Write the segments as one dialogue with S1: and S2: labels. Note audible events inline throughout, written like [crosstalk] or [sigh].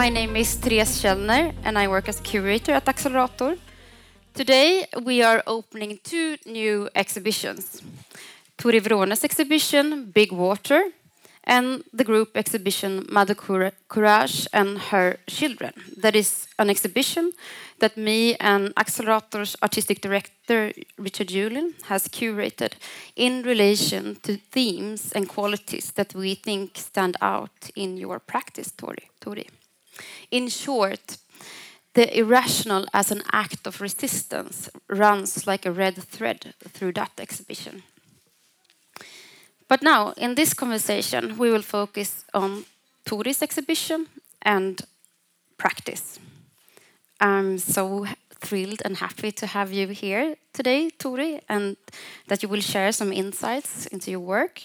S1: My name is Therese Kellner and I work as curator at Accelerator. Today we are opening two new exhibitions. Tori Wrånes' exhibition, Big Water, and the group exhibition Mother Courage and Her Children. That is an exhibition that me and Accelerator's artistic director Richard Julin has curated in relation to themes and qualities that we think stand out in your practice, Tori. Tori. In short, the irrational as an act of resistance runs like a red thread through that exhibition. But now, in this conversation, we will focus on Tori's exhibition and practice. I'm so thrilled and happy to have you here today, Tori, and that you will share some insights into your work.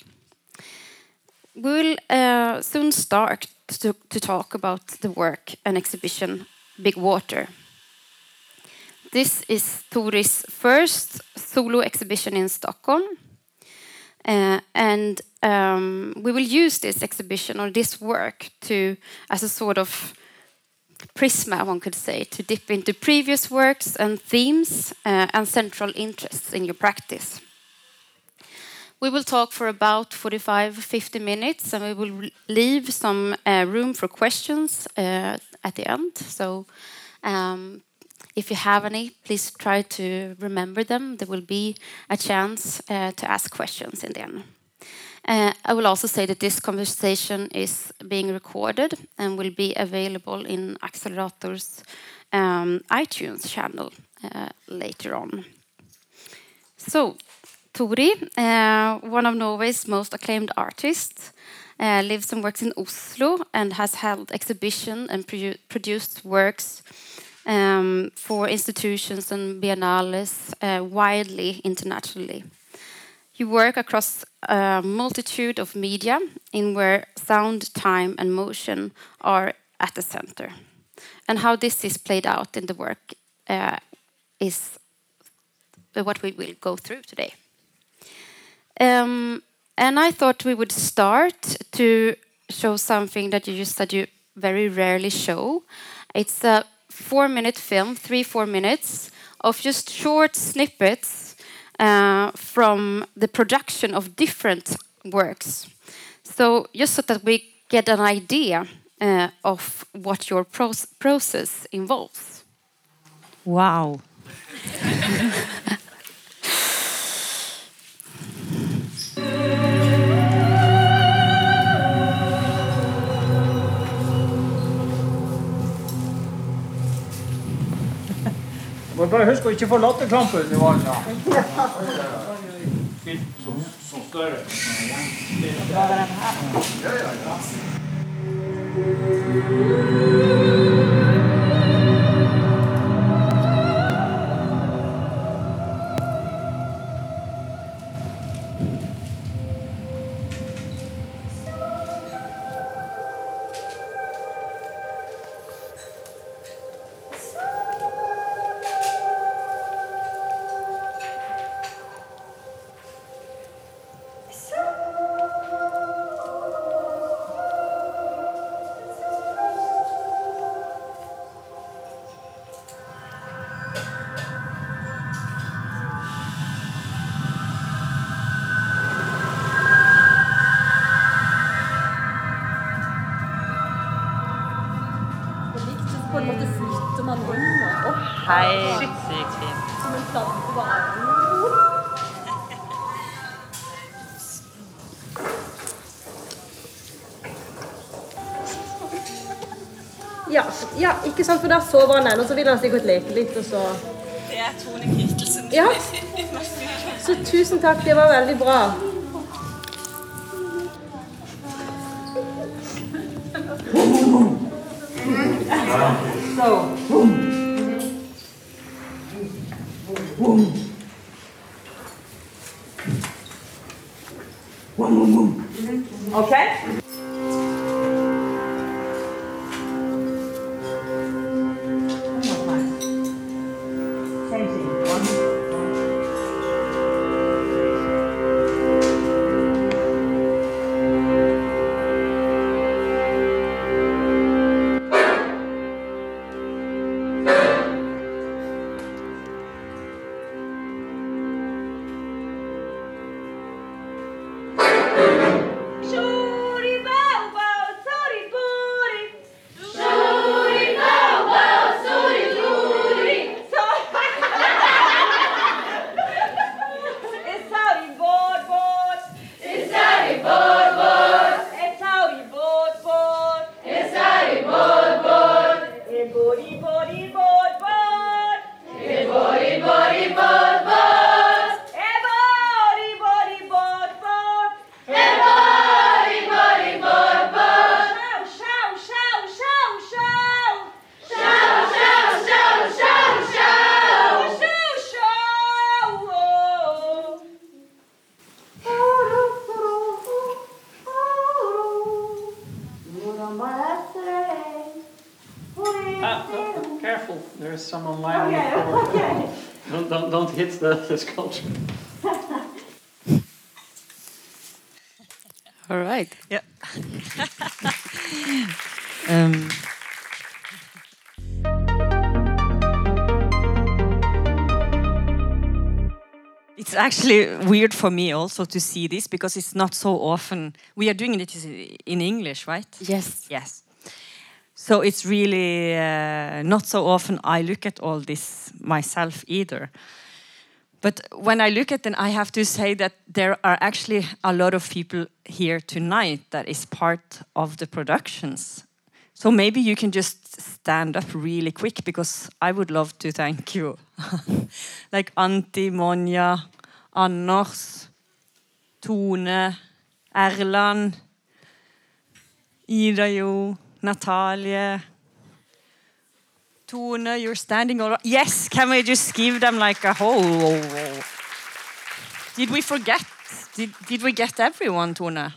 S1: We will uh, soon start to, to talk about the work and exhibition Big Water. This is Tori's first solo exhibition in Stockholm uh, and um, we will use this exhibition or this work to as a sort of prisma, one could say, to dip into previous works and themes uh, and central interests in your practice. We will talk for about 45, 50 minutes, and we will leave some uh, room for questions uh, at the end. So um, if you have any, please try to remember them. There will be a chance uh, to ask questions in the end. Uh, I will also say that this conversation is being recorded and will be available in Accelerator's um, iTunes channel uh, later on. So, Tori, uh, one of Norway's most acclaimed artists, uh, lives and works in Oslo and has held exhibition and produ produced works um, for institutions and biennales uh, widely internationally. You work across a multitude of media in where sound, time, and motion are at the center. And how this is played out in the work is what we will go through today. Um, and I thought we would start to show something that you just said you very rarely show. It's a four minute film, three, four minutes, of just short snippets uh, from the production of different works. So, just so that we get an idea uh, of what your process involves.
S2: Wow. [laughs]
S3: Må bare huske å ikke få latterkrampe under vannet. Som større. Ja, ja, ja.
S4: Sover han ennå, så vil han sikkert leke litt, og så
S5: Det er Tone Kittelsen.
S4: Ja. Så [laughs] tusen takk, det var veldig bra.
S5: Okay.
S3: Hit the, the.
S1: All right.
S2: Yeah. [laughs] um, it's actually weird for me also to see this because it's not so often. We are doing it in English, right?
S1: Yes.
S2: Yes. So it's really uh, not so often I look at all this myself either. But when I look at them, I have to say that there are actually a lot of people here tonight that is part of the productions. So maybe you can just stand up really quick because I would love to thank you. [laughs] like Antti, Monja, Anders, Tone, Erland, Ida Jo, Natalie, Tone, you're standing all right. Yes, can we just give them like a whole? Did we forget? Did, did we get everyone, Tone?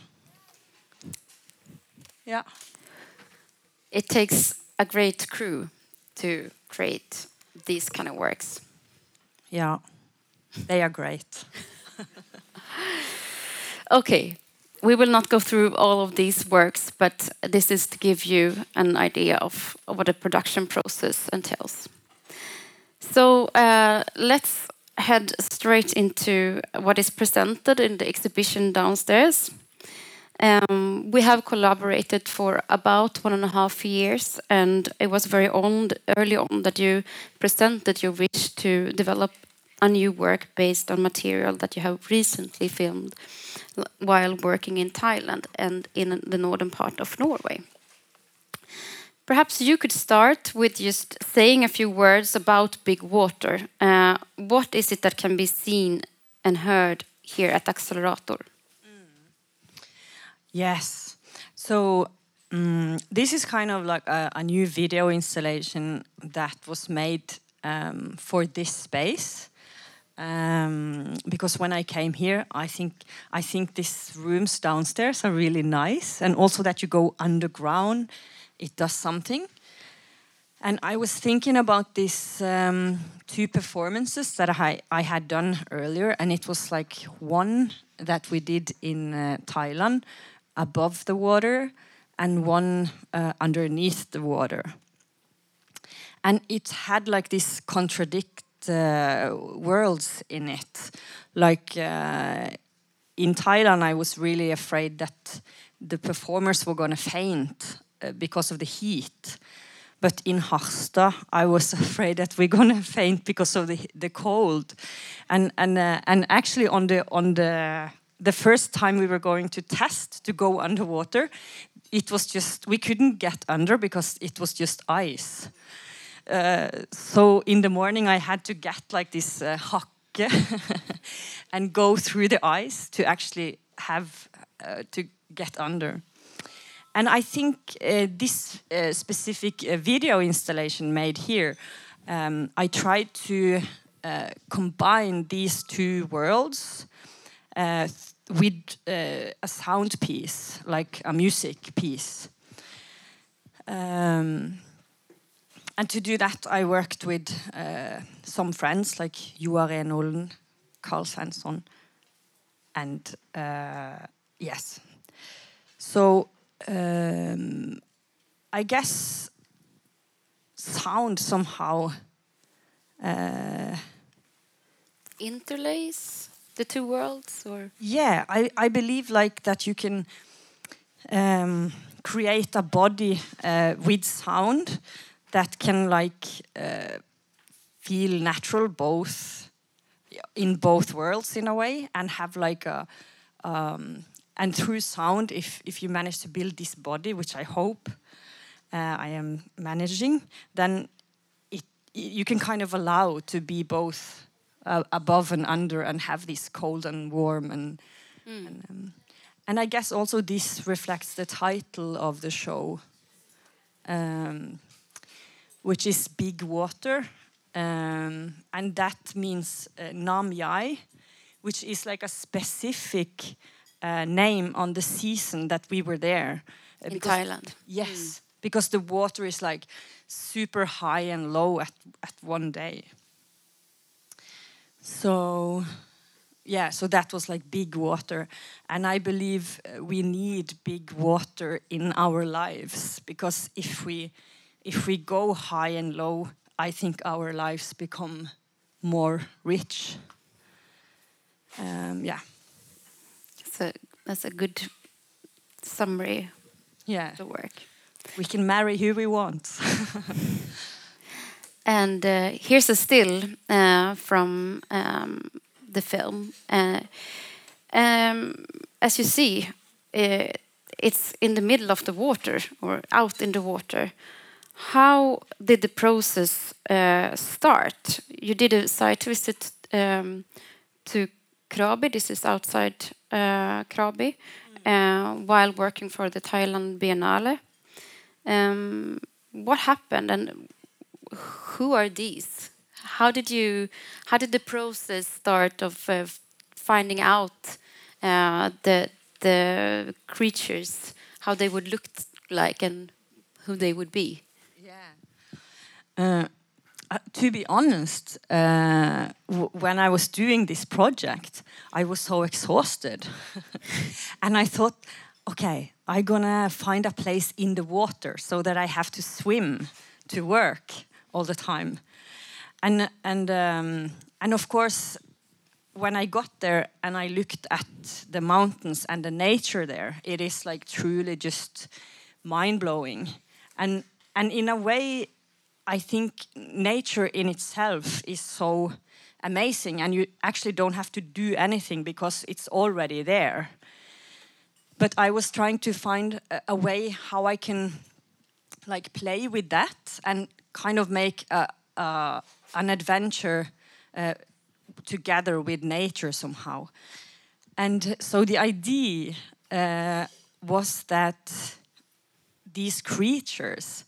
S2: Yeah.
S1: It takes a great crew to create these kind of works.
S2: Yeah. They are great. [laughs]
S1: Okay, we will not go through all of these works, but this is to give you an idea of, what a production process entails. So uh, let's head straight into what is presented in the exhibition downstairs. Um, we have collaborated for about one and a half years, and it was very on, early on that you presented your wish to develop a new work based on material that you have recently filmed while working in Thailand and in the northern part of Norway. Perhaps you could start with just saying a few words about Big Water. Uh, what is it that can be seen and heard here at Accelerator?
S2: Yes. So um, this is kind of like a, a, new video installation that was made um, for this space. Um, because when I came here, I think I think these rooms downstairs are really nice, and also that you go underground, it does something. And I was thinking about these um, two performances that I, I had done earlier, and it was like one that we did in uh, Thailand above the water, and one uh, underneath the water. And it had like this contradict worlds in it. Like uh, in Thailand, I was really afraid that the performers were going to faint uh, because of the heat. But in Harstad, I was [laughs] afraid that we're going to faint because of the the cold. And and uh, and actually on the on the the first time we were going to test to go underwater, it was just we couldn't get under because it was just ice. Uh, so in the morning I had to get like this uh, hakke [laughs] and go through the ice to actually have uh, to get under. And I think uh, this uh, specific uh, video installation made here, um, I tried to combine these two worlds with a sound piece, like a music piece. Um, and to do that, I worked with uh, some friends like Joar Enolden, Carl Svensson, and uh, yes. So um, I guess sound somehow uh,
S1: interlace the two worlds, or
S2: yeah, I I believe like that you can. Um, create a body uh, with sound that can like uh, feel natural both in both worlds in a way and have like a um, and through sound if if you manage to build this body which i hope uh, i am managing then it you can kind of allow to be both uh, above and under and have this cold and warm and mm. and, um, and i guess also this reflects the title of the show um, which is big water. Um, and that means uh, Nam Yai, which is like a specific uh, name on the season that we were there.
S1: Uh, In Thailand.
S2: Yes, mm. because the water is like super high and low at, at one day. So, yeah, so that was like big water. And I believe uh, we need big water in our lives because if we, if we go high and low, I think our lives become more rich. Um, yeah.
S1: That's a, that's a good summary
S2: Yeah.
S1: the work.
S2: We can marry who we want. [laughs]
S1: And uh, here's a still uh, from um, the film. Uh, um, as you see, uh, it's in the middle of the water or out in the water. How did the process uh, start? You did a site visit um, to Krabi. This is outside uh, Krabi, uh, while working for the Thailand Biennale. Um, what happened, and who are these? How did you? How did the process start of uh, finding out uh, the the creatures, how they would look like, and who they would be?
S2: Uh, to be honest, uh, when I was doing this project, I was so exhausted. [laughs] and I thought, okay, I'm gonna find a place in the water so that I have to swim to work all the time. And, and, um, and of course, when I got there and I looked at the mountains and the nature there, it is like truly just mind blowing. And, and in a way, I think nature in itself is so amazing, and you actually don't have to do anything because it's already there. But I was trying to find a, way how I can like play with that and kind of make a, an adventure uh, together with nature somehow. And so the idea uh, was that these creatures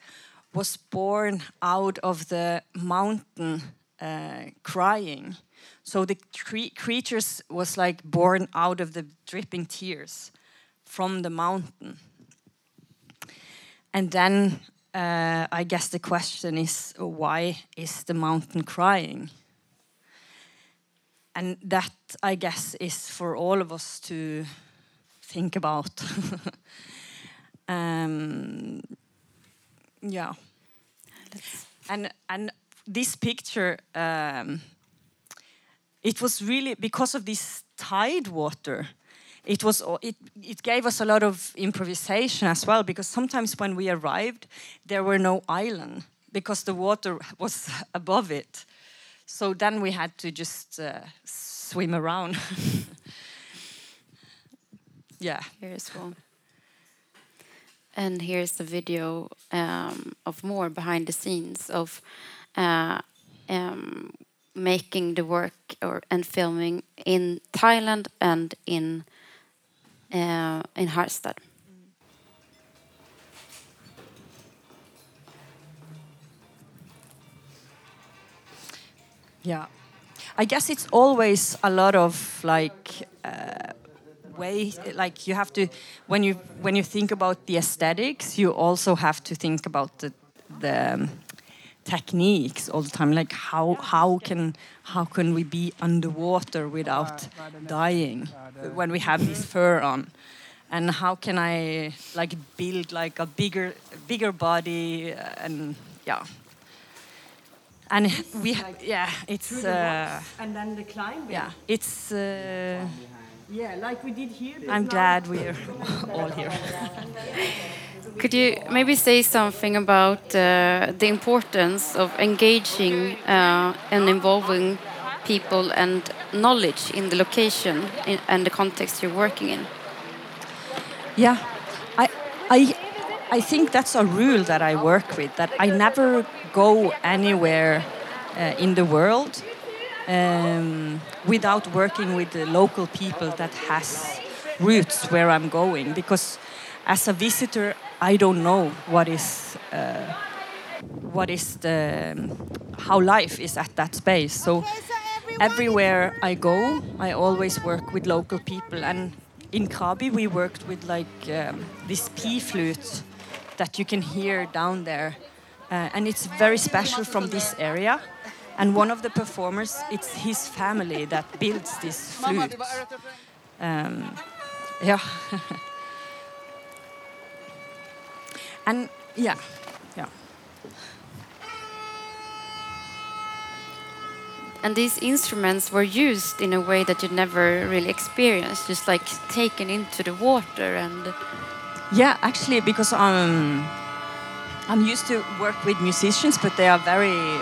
S2: was born out of the mountain uh, crying. So the cre- creatures was like born out of the dripping tears from the mountain. And then uh, I guess the question is why is the mountain crying? And that, I guess, is for all of us to think about. [laughs] um, yeah. And and this picture, um, it was really because of this tide water. It was it it gave us a lot of improvisation as well because sometimes when we arrived, there were no island because the water was [laughs] above it. So then we had to just uh, swim around. [laughs] yeah.
S1: Here's one. And here's a video um, of more behind the scenes of uh, um, making the work or and filming in Thailand and in uh, in Harstad.
S2: Yeah. I guess it's always a lot of like uh, way like you have to when you when you think about the aesthetics you also have to think about the the um, techniques all the time like how how can how can we be underwater without dying when we have this fur on? And how can i like build like a bigger bigger body uh, and yeah. And we ha- yeah it's uh,
S6: and then the climb.
S2: yeah it's uh,
S6: Yeah, like we did here.
S2: i'm glad we're [laughs] [laughs] all here
S1: Could you maybe say something about uh, the importance of engaging uh, and involving people and knowledge in the location in, and the context you're working in?
S2: Yeah, I, I, I think that's a rule that I work with. That I never go anywhere uh, in the world um, without working with the local people that has roots where I'm going. Because as a visitor, I don't know what is. Uh, what is the how life is at that space so everywhere i go i always work with local people and in krabi we worked with like um, this pea flute that you can hear down there, uh, and it's very special from this area. And one of the performers, it's his family that builds this flute. Um, yeah. and yeah, yeah.
S1: And these instruments were used in a way that you never really experienced, just like taken into the water and.
S2: Yeah, actually, because I'm, I'm used to work with musicians, but they are very,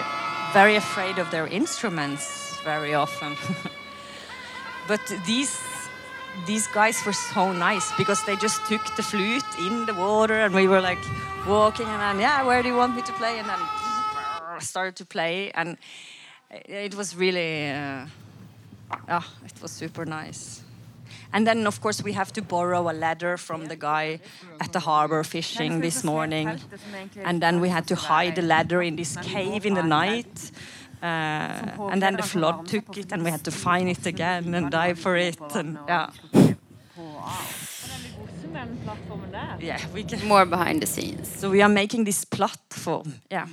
S2: very afraid of their instruments very often. [laughs] but these these guys were so nice because they just took the flute in the water, and we were like walking, and then yeah, where do you want me to play? And then [laughs] started to play, and it was really, uh, oh, it was super nice. And then, of course, we have to borrow a ladder from the guy at the harbor fishing this morning. And then we had to hide the ladder in this cave in the night. Uh, and then the flood took it, and we had to find it again and dive for it. And yeah, yeah, we can.
S1: More behind the scenes.
S2: So we are making this platform. Yeah.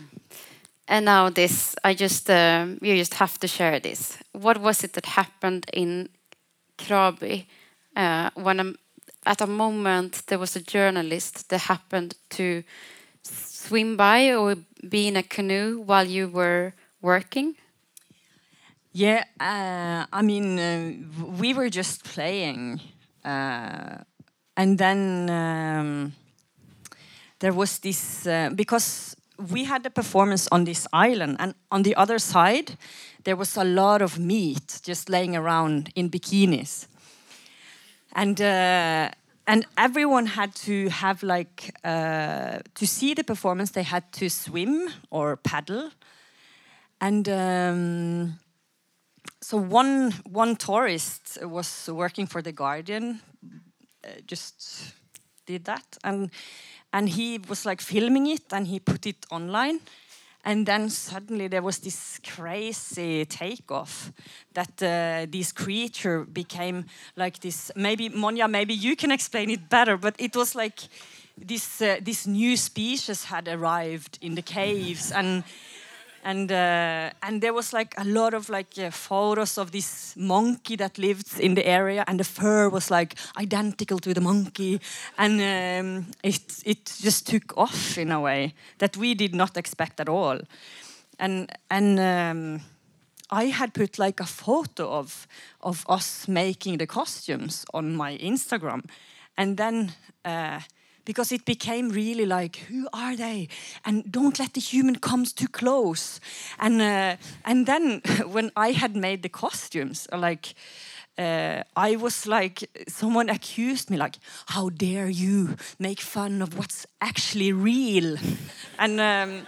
S1: And now this, I just, um, you just have to share this. What was it that happened in Krabi uh, when a, at a moment there was a journalist that happened to swim by or be in a canoe while you were working?
S2: Yeah, uh, I mean, uh, we were just playing, uh, and then um, there was this uh, because we had a performance on this island, and on the other side, there was a lot of meat just laying around in bikinis, and uh, and everyone had to have like uh, to see the performance. They had to swim or paddle, and. Um, so one one tourist was working for the Guardian, uh, just did that, and and he was like filming it, and he put it online, and then suddenly there was this crazy takeoff that uh, this creature became like this. Maybe Monja, maybe you can explain it better, but it was like this uh, this new species had arrived in the caves and and uh, and there was like a lot of like uh, photos of this monkey that lived in the area, and the fur was like identical to the monkey, and um, it it just took off in a way that we did not expect at all, and and. Um, I had put like a photo of of us making the costumes on my Instagram, and then uh, because it became really like who are they and don't let the human comes too close and uh, and then [laughs] when i had made the costumes like uh, I was like, someone accused me, like, how dare you make fun of what's actually real? [laughs] and um,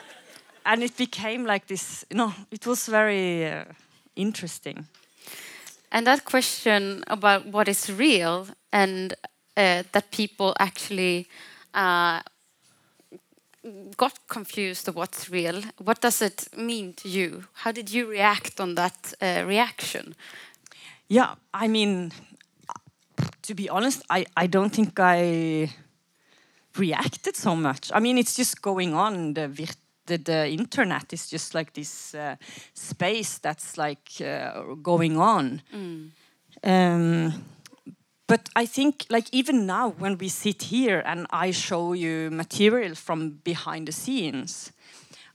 S2: and it became like this. You know, it was very uh, interesting.
S1: And that question about what is real and uh, that people actually uh, got confused of what's real. What does it mean to you? How did you react on that uh, reaction?
S2: Yeah, I mean, to be honest, I, I don't think I reacted so much. I mean, it's just going on. The, the, the internet is just like this uh, space that's like uh, going on. Mm. Um, but I think, like, even now when we sit here and I show you material from behind the scenes,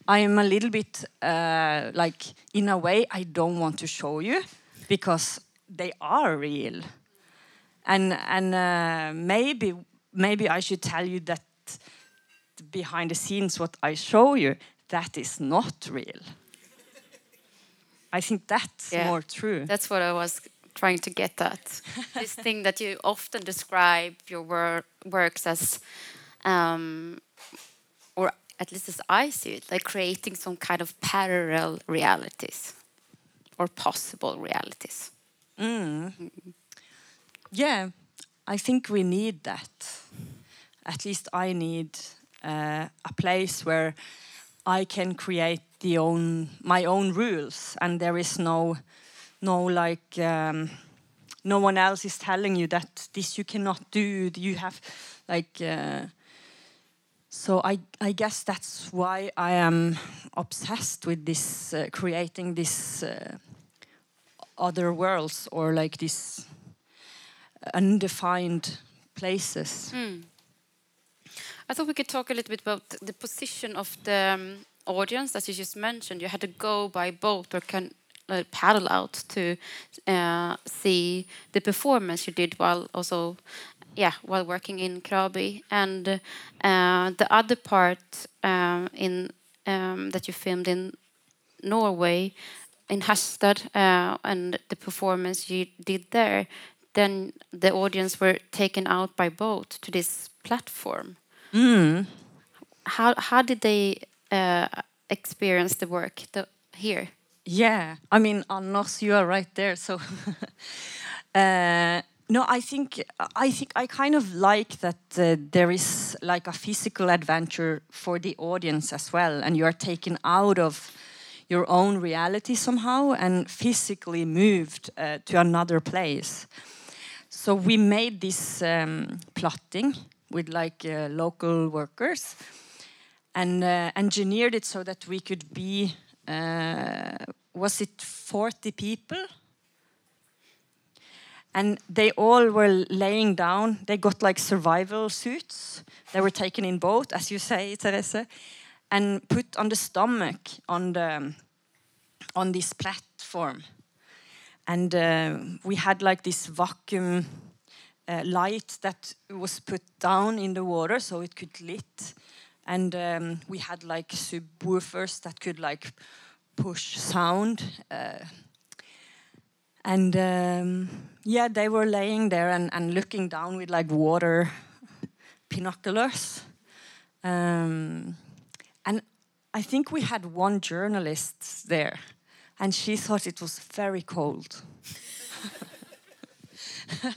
S2: I am a little bit uh, like, in a way, I don't want to show you because they are real. And, and uh, maybe, maybe I should tell you that behind the scenes, what I show you, that is not real. I think that's yeah, more true.
S1: That's what I was trying to get at. [laughs] this thing that you often describe your wor works as, um, or at least as I see it, like creating some kind of parallel realities or possible realities.
S2: Mm. Mm. Yeah, I think we need that. At least I need uh, a place where I can create the own my own rules, and there is no no like um, no one else is telling you that this you cannot do you have like uh, so I, I guess that's why I am obsessed with this, uh, creating this uh, other worlds or like these undefined places.
S1: I thought we could talk a little bit about the position of the um, audience that you just mentioned. You had to go by boat or can uh, paddle out to uh, see the performance you did while also, yeah, while working in Krabi. And uh, the other part um, in um, that you filmed in Norway, in Harstad, uh, and the performance you did there. Then the audience were taken out by boat to this platform how how did they uh, experience the work the, here?
S2: Yeah, I mean, Anders, you are right there. So, [laughs] uh, no, I think I think I kind of like that uh, there is like a physical adventure for the audience as well, and you are taken out of your own reality somehow and physically moved uh, to another place. So we made this um, plotting with like uh, local workers and uh, engineered it so that we could be was it 40 people? And they all were laying down. They got like survival suits. They were taken in boat as you say Therese and put on the stomach on the on this platform. And uh, we had like this vacuum uh, light that was put down in the water so it could lit and um, we had like subwoofers that could like push sound uh, and um, yeah they were laying there and, and looking down with like water binoculars um, and i think we had one journalist there and she thought it was very cold. [laughs]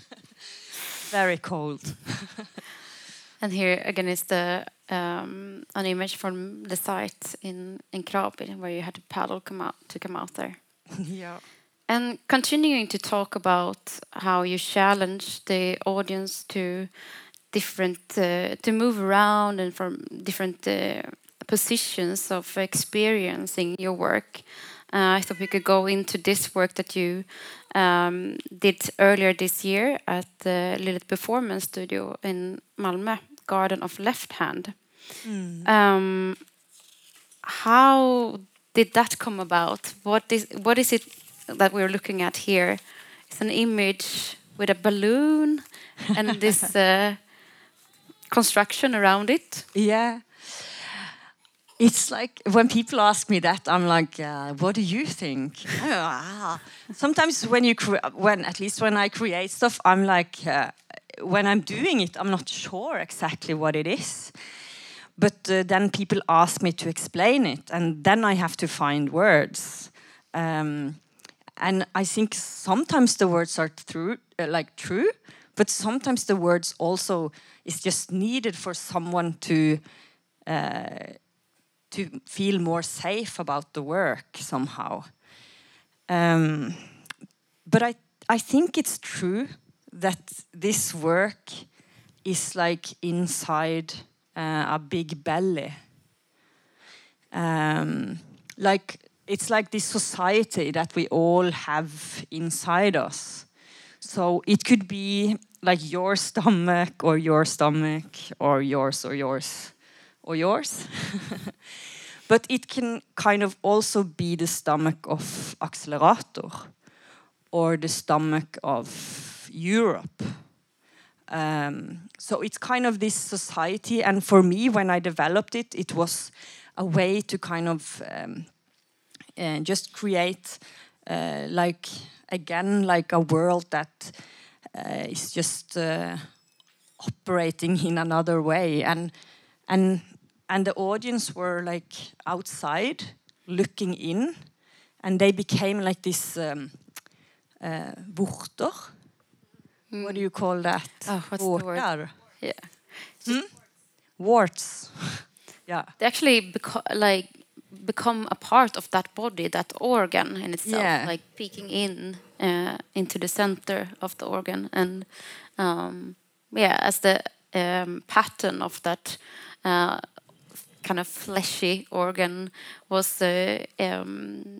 S2: Very cold [laughs]
S1: And here again is the um, an image from the site in in Krabi where you had to paddle come out to come out there. [laughs]
S2: yeah
S1: And continuing to talk about how you challenge the audience to different uh, to move around and from different uh, positions of experiencing your work. Uh, I thought we could go into this work that you um, did earlier this year at the Lilith Performance Studio in Malmö, Garden of Left Hand. Um, how did that come about? What is what is it that we're looking at here? It's an image with a balloon and this [laughs] uh, construction around it.
S2: Yeah. It's like when people ask me that, I'm like, uh, "What do you think?" Ah. Sometimes when you, when at least when I create stuff, I'm like, uh, when I'm doing it, I'm not sure exactly what it is. But uh, then people ask me to explain it, and then I have to find words. Um, and I think sometimes the words are true, uh, like true, but sometimes the words also is just needed for someone to uh, to feel more safe about the work somehow. Um, but I I think it's true that this work is like inside uh, a big belly. Um, like it's like this society that we all have inside us. So it could be like your stomach or your stomach or yours or yours or yours. [laughs] but it can kind of also be the stomach of Accelerator or the stomach of Europe. Um, so it's kind of this society, and for me, when I developed it, it was a way to kind of um, uh, just create, uh, like again, like a world that uh, is just uh, operating in another way, and and and the audience were like outside looking in, and they became like this um, uh, vorter. What do you call that?
S1: Oh, what's the word? Yeah,
S2: Warts. [laughs] yeah.
S1: they actually beco- like become a part of that body, that organ in itself,
S2: Yeah.
S1: like peeking in uh, into the center of the organ, and um, yeah, as the um, pattern of that uh, kind of fleshy organ was uh, um,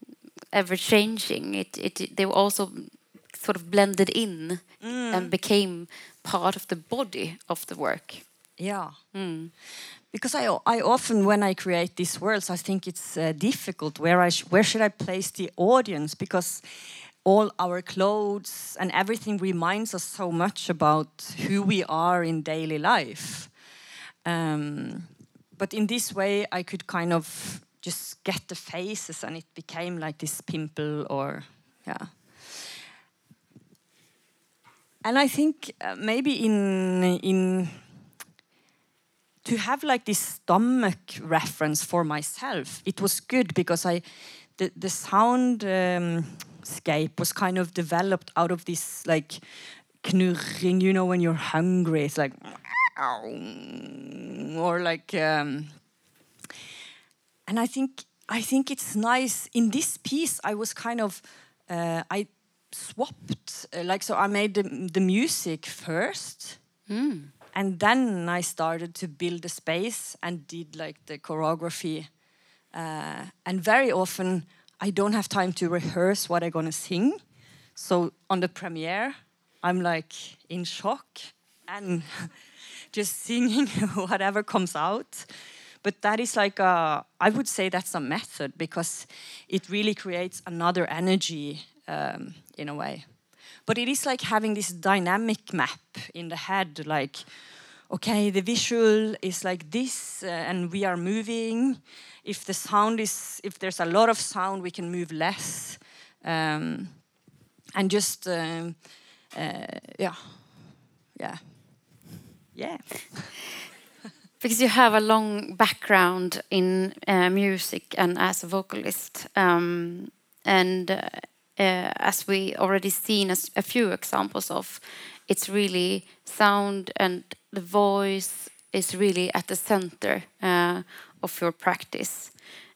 S1: ever changing. It, it, they were also sort of blended in and became part of the body of the work.
S2: Yeah. Because I, I often, when I create these worlds, I think it's uh, difficult where I sh where should I place the audience because all our clothes and everything reminds us so much about who we are in daily life. Um, but in this way, I could kind of just get the faces, and it became like this pimple or yeah. And I think uh, maybe in in to have like this stomach reference for myself, it was good because I the the sound um, scape was kind of developed out of this like knurring. You know, when you're hungry, it's like or like. Um, and I think I think it's nice in this piece. I was kind of uh, I swapped uh, like so. I made the, the music first, and then I started to build the space and did like the choreography. Uh, and very often I don't have time to rehearse what I'm gonna sing. So on the premiere, I'm like in shock and [laughs] just singing [laughs] whatever comes out. But that is like a, I would say that's a method because it really creates another energy um, in a way. But it is like having this dynamic map in the head, like, okay, the visual is like this, uh, and we are moving. If the sound is, if there's a lot of sound, we can move less, um, and just, um, uh, yeah, yeah, yeah. [laughs]
S1: Because you have a long background in uh, music and as a vocalist, um, and uh, uh, as we already seen as a few examples of, it's really sound and the voice is really at the center uh, of your practice.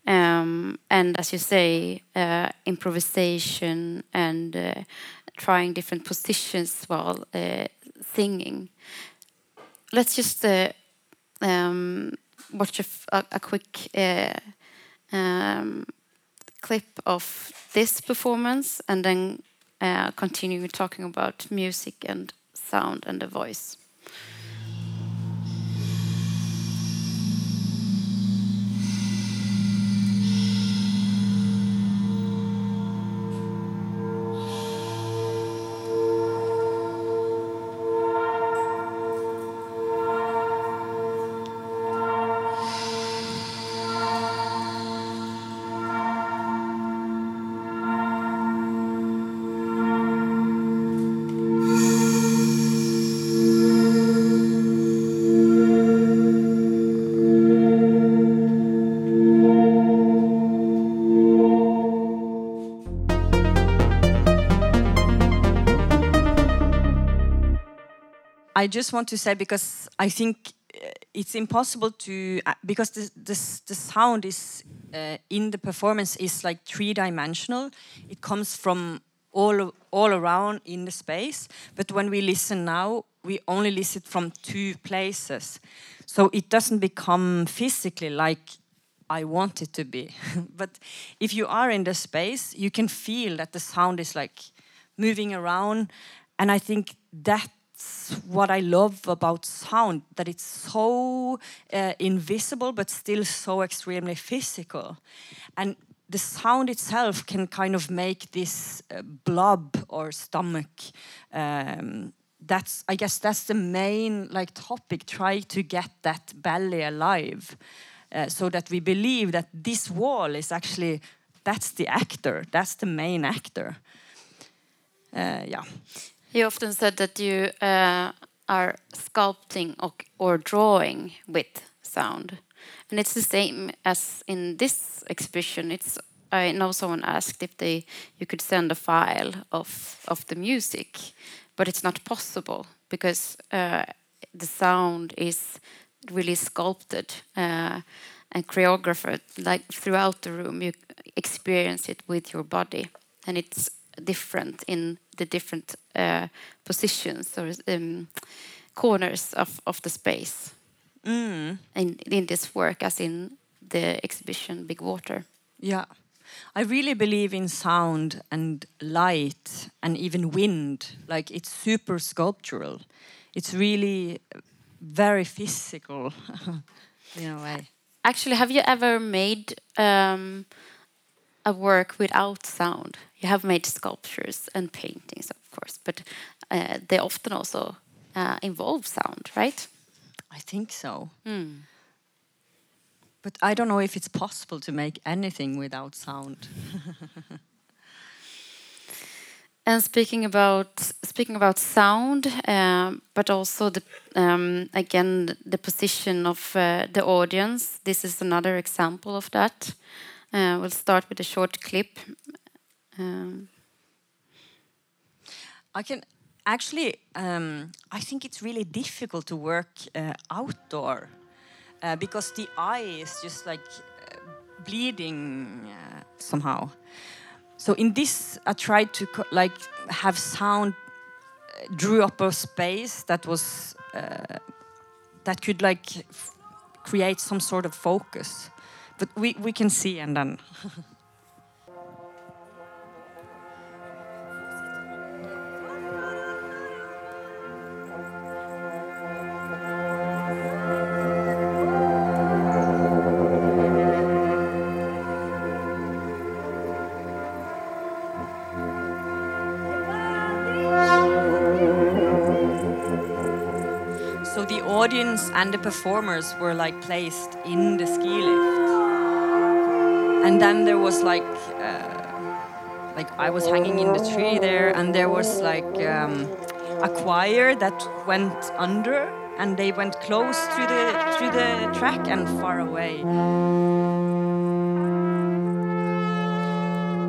S1: Um, and as you say, uh, improvisation and uh, trying different positions while singing. Let's just uh, um, watch a, quick uh, um, clip of this performance and then uh, continue talking about music and sound and the voice.
S2: I just want to say because I think uh, it's impossible to uh, because the the, sound is uh, in the performance is like three dimensional. It comes from all all around in the space, but when we listen now, we only listen from two places, so it doesn't become physically like I want it to be. [laughs] but if you are in the space, you can feel that the sound is like moving around, and I think that's what I love about sound that it's so uh, invisible but still so extremely physical, and the sound itself can kind of make this uh, blob or stomach. Um, that's I guess that's the main like topic. Try to get that belly alive, uh, so that we believe that this wall is actually that's the actor. That's the main actor. Uh, yeah.
S1: You often said that you uh, are sculpting or, or drawing with sound, and it's the same as in this exhibition. It's I know someone asked if they you could send a file of of the music, but it's not possible because uh, the sound is really sculpted uh, and choreographed. Like throughout the room, you experience it with your body, and it's different in the different uh, positions or um, corners of, of the space.
S2: Mm.
S1: in, in this work as in the exhibition Big Water.
S2: Yeah. I really believe in sound and light and even wind. Like it's super sculptural. It's really very physical [laughs] in a way.
S1: Actually, have you ever made um, a work without sound? You have made sculptures and paintings, of course, but uh, they often also uh, involve sound, right?
S2: I think so.
S1: Hmm.
S2: But I don't know if it's possible to make anything without sound. [laughs]
S1: And speaking about speaking about sound, um, but also the um, again the position of uh, the audience. This is another example of that. Uh, we'll start with a short clip. Um,
S2: I can actually, um, I think it's really difficult to work uh, outdoor uh, because the eye is just like uh, bleeding uh, somehow. So in this, I tried to like have sound, uh, drew up a space that was uh, that could like create some sort of focus. But we we can see and then. [laughs] and the performers were like placed in the ski lift, and then there was like, uh, like I was hanging in the tree there, and there was like um, a choir that went under, and they went close to the to the track and far away.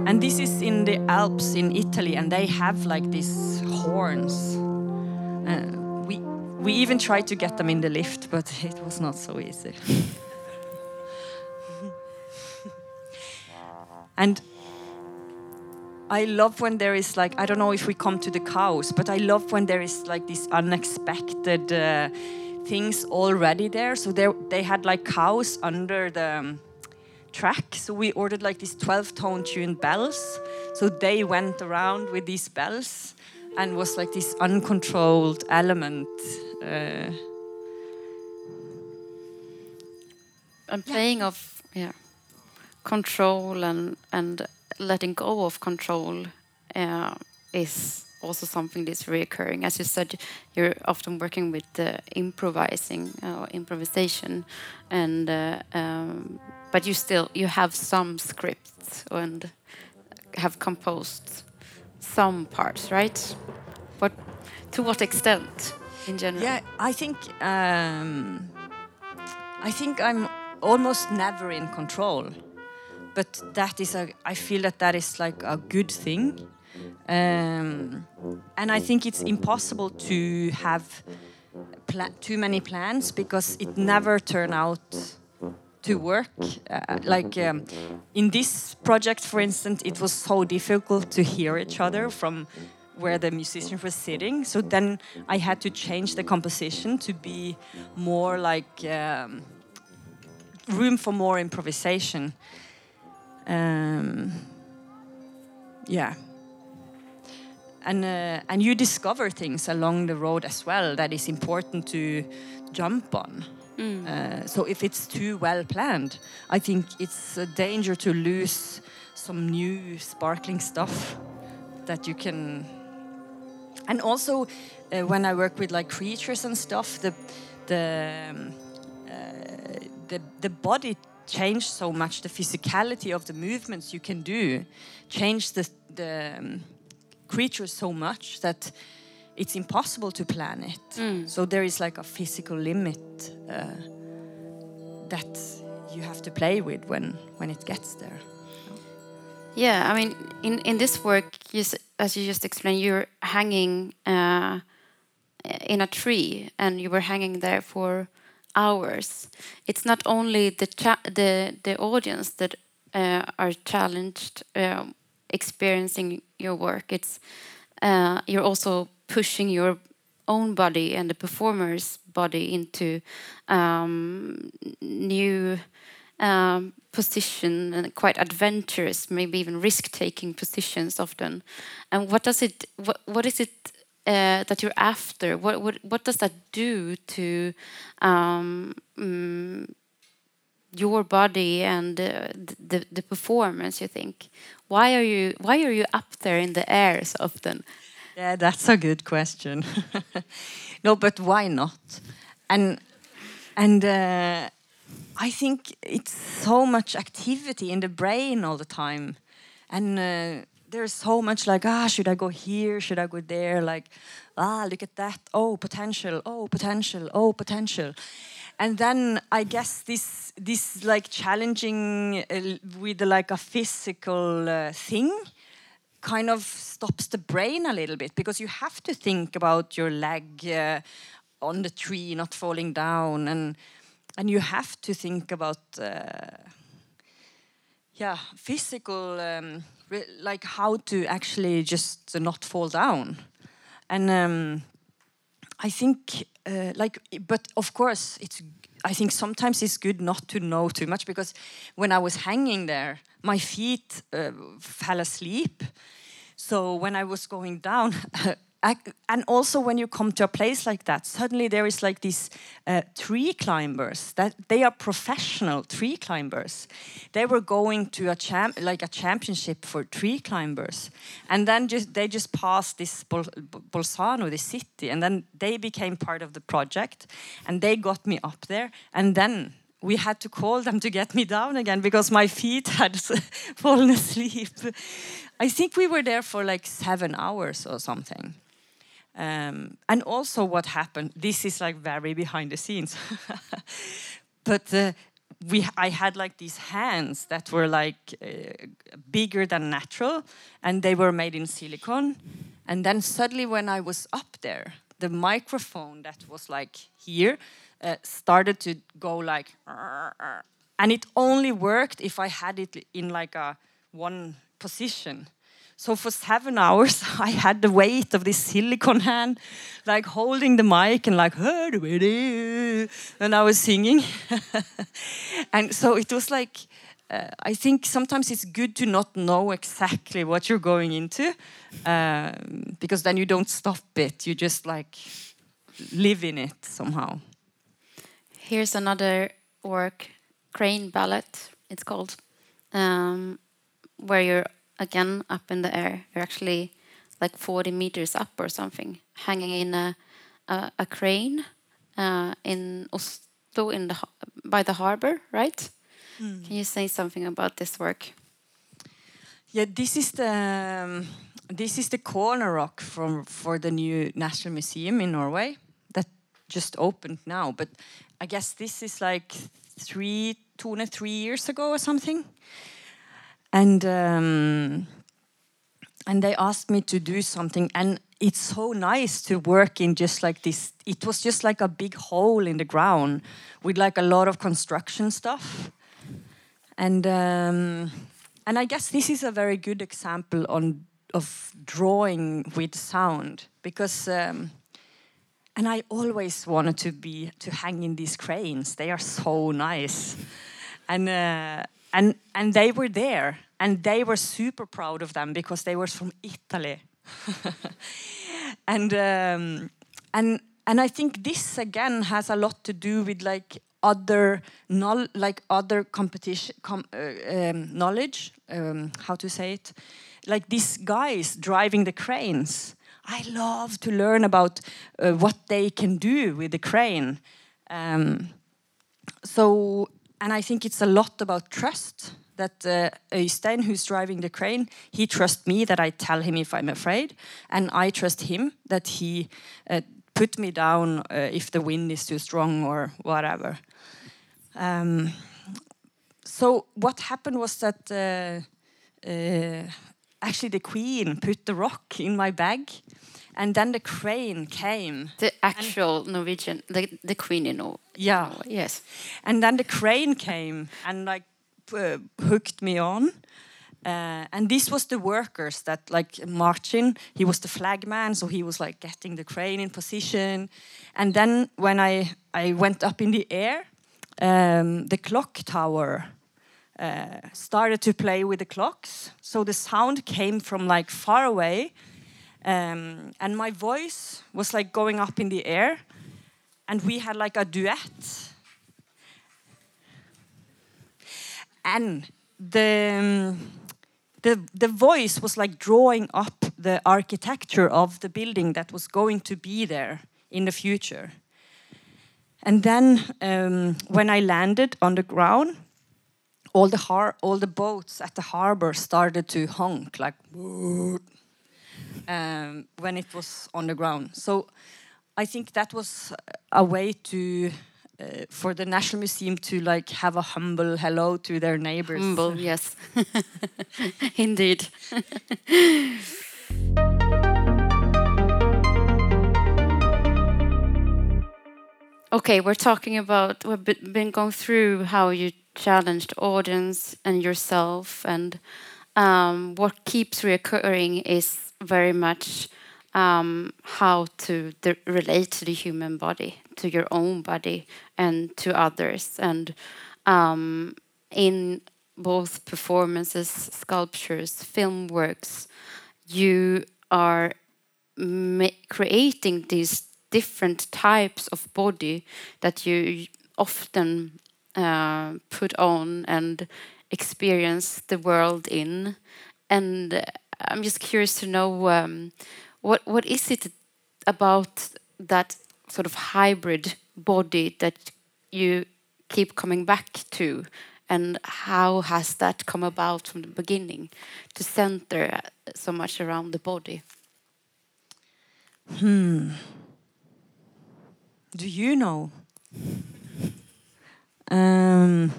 S2: And this is in the Alps in Italy, and they have like these horns. We we even tried to get them in the lift, but it was not so easy. [laughs] and I love when there is like I don't know if we come to the cows, but I love when there is like these unexpected uh, things already there. So there they had like cows under the um, track. So we ordered like these 12 tone tuned bells. So they went around with these bells and was like this uncontrolled element. Uh,
S1: and playing of yeah control and and letting go of control uh, is also something that's reoccurring. As you said, you're often working with uh, improvising or improvisation, and uh, um, but you still you have some scripts and have composed some parts, right? But to what extent, in general?
S2: yeah, I think um, I think I'm almost never in control, but that is a. I feel that that is like a good thing, um, and I think it's impossible to have too many plans because it never turn out to work. Uh, like um, in this project, for instance, it was so difficult to hear each other from where the musicians were sitting. So then I had to change the composition to be more like um, room for more improvisation. Um, yeah. And, uh, and you discover things along the road as well that is important to jump on. Uh, so if it's too well planned, I think it's a danger to lose some new sparkling stuff that you can. And also, uh, when I work with like creatures and stuff, the the um, uh, the the body changed so much. The physicality of the movements you can do change the the um, creatures so much that it's impossible to plan it. So there is like a physical limit uh, that you have to play with when when it gets there.
S1: Yeah, I mean, in in this work, you, as you just explained, you're hanging uh, in a tree, and you were hanging there for hours. It's not only the cha- the the audience that uh, are challenged um, experiencing your work. It's uh, you're also pushing your own body and the performer's body into um, new um, position and quite adventurous, maybe even risk-taking positions often. And what does it? What what is it uh, that you're after? What what what does that do to um, mm, your body and uh, the the performance? You think? Why are you Why are you up there in the air so often?
S2: Yeah, that's a good question. [laughs] no, but why not? And and uh, I think it's so much activity in the brain all the time, and uh, there's so much like ah, should I go here? Should I go there? Like ah, look at that. Oh, potential. Oh, potential. Oh, potential. And then I guess this this like challenging uh, with like a physical uh, thing kind of stops the brain a little bit because you have to think about your leg uh, on the tree not falling down and and you have to think about uh, yeah physical um, like how to actually just not fall down. And um, i think uh, like but of course it's i think sometimes it's good not to know too much because when i was hanging there my feet uh, fell asleep. So when I was going down, [laughs] And also when you come to a place like that, suddenly there is like these uh, tree climbers that they are professional tree climbers. They were going to a champ like a championship for tree climbers, and then just they just passed this Bol Bolzano, the city, and then they became part of the project, and they got me up there, and then we had to call them to get me down again because my feet had [laughs] fallen asleep. I think we were there for like seven hours or something. Um, and also, what happened this is like very behind the scenes. [laughs] but uh, we, I had like these hands that were like uh, bigger than natural and they were made in silicone. And then suddenly, when I was up there, the microphone that was like here uh, started to go like, and it only worked if I had it in like a one position. So for seven hours, [laughs] I had the weight of this silicone hand, like holding the mic and like, and I was singing. [laughs] and so it was like, uh, I think sometimes it's good to not know exactly what you're going into, um, because then you don't stop it. You just like live in it somehow.
S1: Here's another work, Crane Ballet, it's called, um, where you're again up in the air. You're actually like 40 meters up or something, hanging in a, a, a crane uh, in Oslo in the, by the harbor, right? Mm. Can you say something about this work?
S2: Yeah, this is the um, this is the corner rock from for the new National Museum in Norway that just opened now. But I guess this is like three, two and three years ago or something. And um, and they asked me to do something, and it's so nice to work in just like this. It was just like a big hole in the ground with like a lot of construction stuff, and um, and I guess this is a very good example on of drawing with sound because. Um, and I always wanted to be to hang in these cranes. They are so nice, and uh, and and they were there, and they were super proud of them because they were from Italy, [laughs] and um, and and I think this again has a lot to do with like other like other competition com uh, um, knowledge. Um, how to say it? Like these guys driving the cranes I love to learn about uh, what they can do with the crane. Um, so, and I think it's a lot about trust. That uh, who's driving the crane, he trusts me that I tell him if I'm afraid, and I trust him that he uh, put me down uh, if the wind is too strong or whatever. Um, so what happened was that uh, uh, actually the queen put the rock in my bag and then the crane came.
S1: The actual norwegian the, the queen in Norway.
S2: Yeah.
S1: Yes.
S2: And then the crane came and like uh, hooked me on. Uh, and this was the workers that like Martin, he was the flagman, so he was like getting the crane in position. And then when I, I went up in the air, um, the clock tower uh, started to play with the clocks. So the sound came from like far away. Um, and my voice was like going up in the air. And we had like a duet. And the, um, the, the voice was like drawing up the architecture of the building that was going to be there in the future. And then um, when I landed on the ground, all the har all the boats at the harbor started to honk like um, when it was on the ground. So I think that was a way to uh, for the National Museum to like have a humble hello to their neighbors.
S1: Humble, [laughs] yes. [laughs] Indeed. [laughs] okay, we're talking about, we've been going through how you challenged audience and yourself, and um, what keeps reoccurring is very much um, how to relate to the human body, to your own body, and to others. And um, in both performances, sculptures, film works, you are creating these different types of body that you often uh, put on and experience the world in. And I'm just curious to know um, what what is it about that sort of hybrid body that you keep coming back to, and how has that come about from the beginning to center so much around the body?
S2: Hmm. Do you know? Um,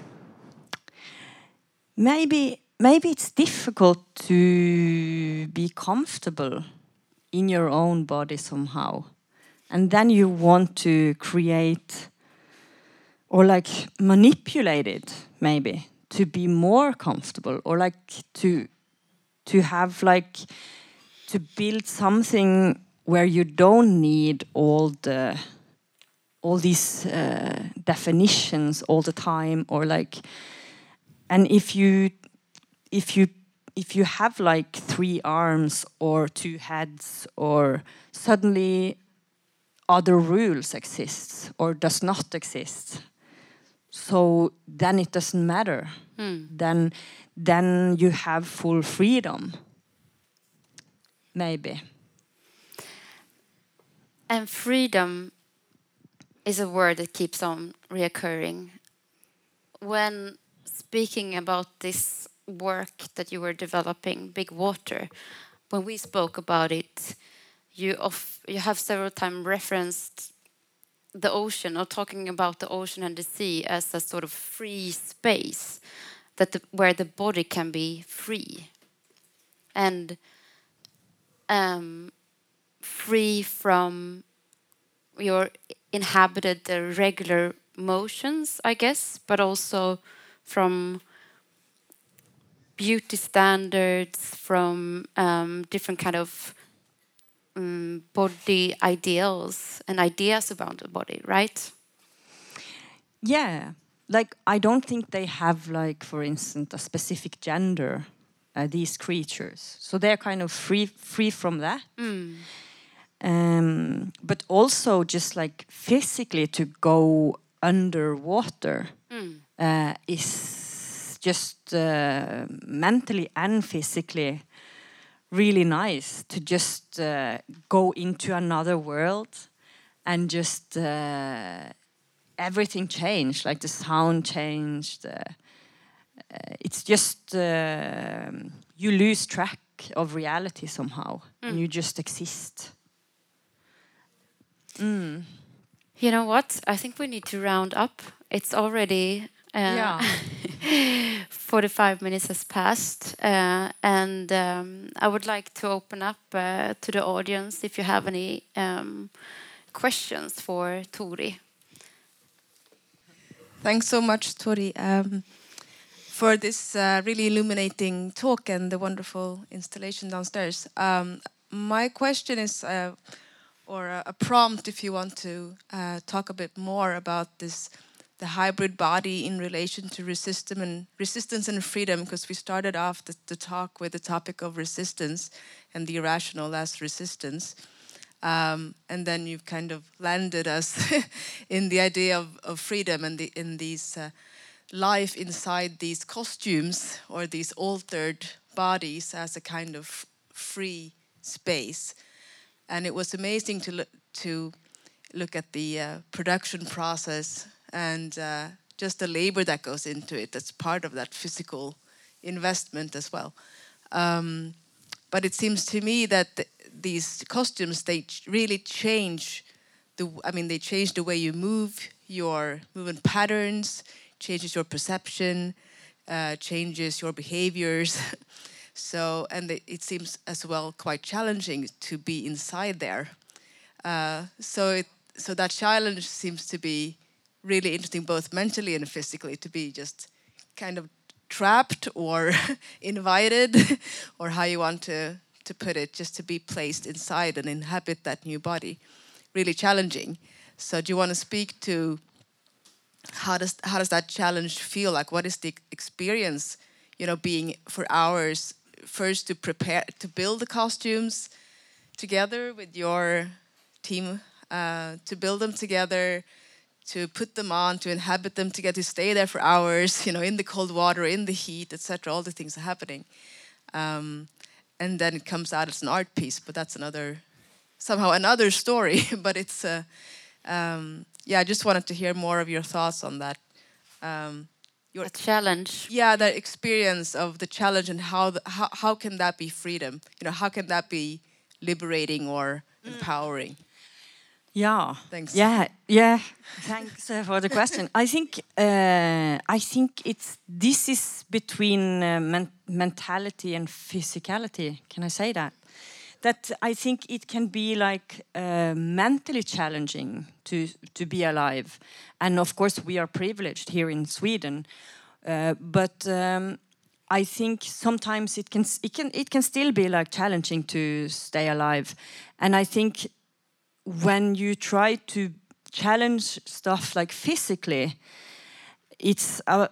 S2: maybe maybe it's difficult to be comfortable in your own body somehow, and then you want to create or like manipulate it maybe to be more comfortable or like to to have like to build something where you don't need all the all these uh, definitions all the time or like and if you if you if you have like three arms or two heads or suddenly other rules exist or does not exist so then it doesn't matter. Then then you have full freedom. Maybe.
S1: And freedom is a word that keeps on reoccurring. When speaking about this work that you were developing, Big Water, when we spoke about it, you of you have several times referenced the ocean or talking about the ocean and the sea as a sort of free space that the, where the body can be free and um, free from your inhabited the regular motions, I guess, but also from beauty standards, from um, different kind of um, body ideals and ideas about the body, right?
S2: Yeah, like I don't think they have like, for instance, a specific gender. Uh, these creatures, so they're kind of free free from that. Um, but also just like physically to go underwater uh, is just uh, mentally and physically really nice to just uh, go into another world and just uh, everything changed like the sound changed uh, uh, it's just you lose track of reality somehow and you just exist
S1: You know what? I think we need to round up. It's already uh,
S2: Yeah. [laughs]
S1: 45 minutes has passed, uh, and um, I would like to open up uh, to the audience if you have any um, questions for Tori.
S5: Thanks so much, Tori. Um,
S7: for this uh, really illuminating talk and the wonderful installation downstairs. Um, my question is, uh, or a, a, prompt, if you want to uh, talk a bit more about this, the hybrid body in relation to resistance and resistance and freedom, because we started off the, the, talk with the topic of resistance and the irrational as resistance. Um, and then you've kind of landed us [laughs] in the idea of, of freedom and the, in these uh, life inside these costumes or these altered bodies as a kind of free space. And it was amazing to look, to look at the uh, production process and uh, just the labor that goes into it. That's part of that physical investment as well. Um, but it seems to me that the, these costumes they really change the. I mean, they change the way you move, your movement patterns, changes your perception, uh, changes your behaviors. [laughs] so, and it, seems as well quite challenging to be inside there. Uh, so, it, so that challenge seems to be really interesting, both mentally and physically, to be just kind of trapped or [laughs] invited, [laughs] or how you want to, to put it, just to be placed inside and inhabit that new body. Really challenging. So, do you want to speak to how does how does that challenge feel like? What is the experience, you know, being for hours first to prepare to build the costumes together with your team, uh, to build them together, to put them on, to inhabit them together, to stay there for hours, [laughs] you know, in the cold water, in the heat, etc. All the things are happening, um, and then it comes out as an art piece. But that's another, somehow another story. [laughs] but it's, uh, um, yeah, I just wanted to hear more of your thoughts on that. Um,
S1: your challenge.
S7: Yeah, that experience of the challenge and how the, how how can that be freedom? You know, how can that be liberating or mm. empowering?
S2: Yeah.
S7: Thanks.
S2: Yeah. Yeah. Thanks uh, for the question. I think uh, I think it's this is between uh, men mentality and physicality. Can I say that? That I think it can be like uh, mentally challenging to to be alive, and of course we are privileged here in Sweden, uh, but. Um, I think sometimes it can it can it can still be like challenging to stay alive, and I think when you try to challenge stuff like physically, it's a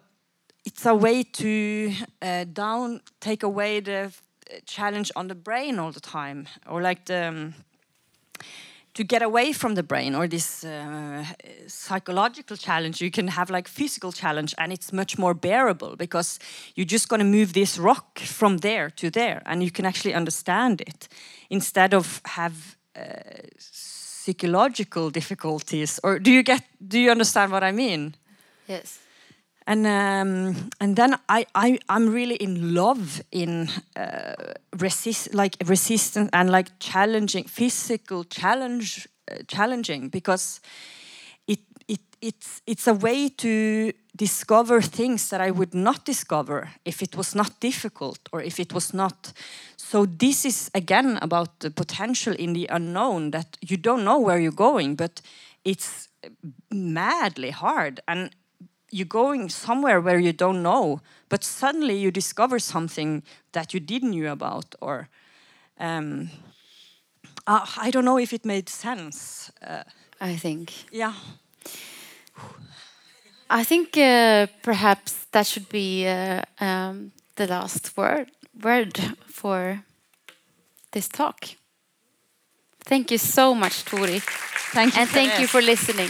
S2: it's a way to uh, down take away the challenge on the brain all the time, or like the um, to get away from the brain or this uh, psychological challenge you can have like physical challenge and it's much more bearable because you're just going to move this rock from there to there and you can actually understand it. Instead of have uh, psychological difficulties or do you get do you understand what i mean?
S1: Yes
S2: and um, and then I, I I'm really in love in uh, resist like resistance and like challenging physical challenge uh, challenging because it it it's it's a way to discover things that I would not discover if it was not difficult or if it was not. So this is again about the potential in the unknown that you don't know where you're going, but it's madly hard. And you're going somewhere where you don't know, but suddenly you discover something that you didn't know about or um, uh, I don't know if it made sense. Uh,
S1: I think.
S2: Yeah. [sighs]
S1: I think uh, perhaps that should be uh, um, the last word word for this talk. Thank you so much, Tori.
S2: Thank you.
S1: And thank you for listening.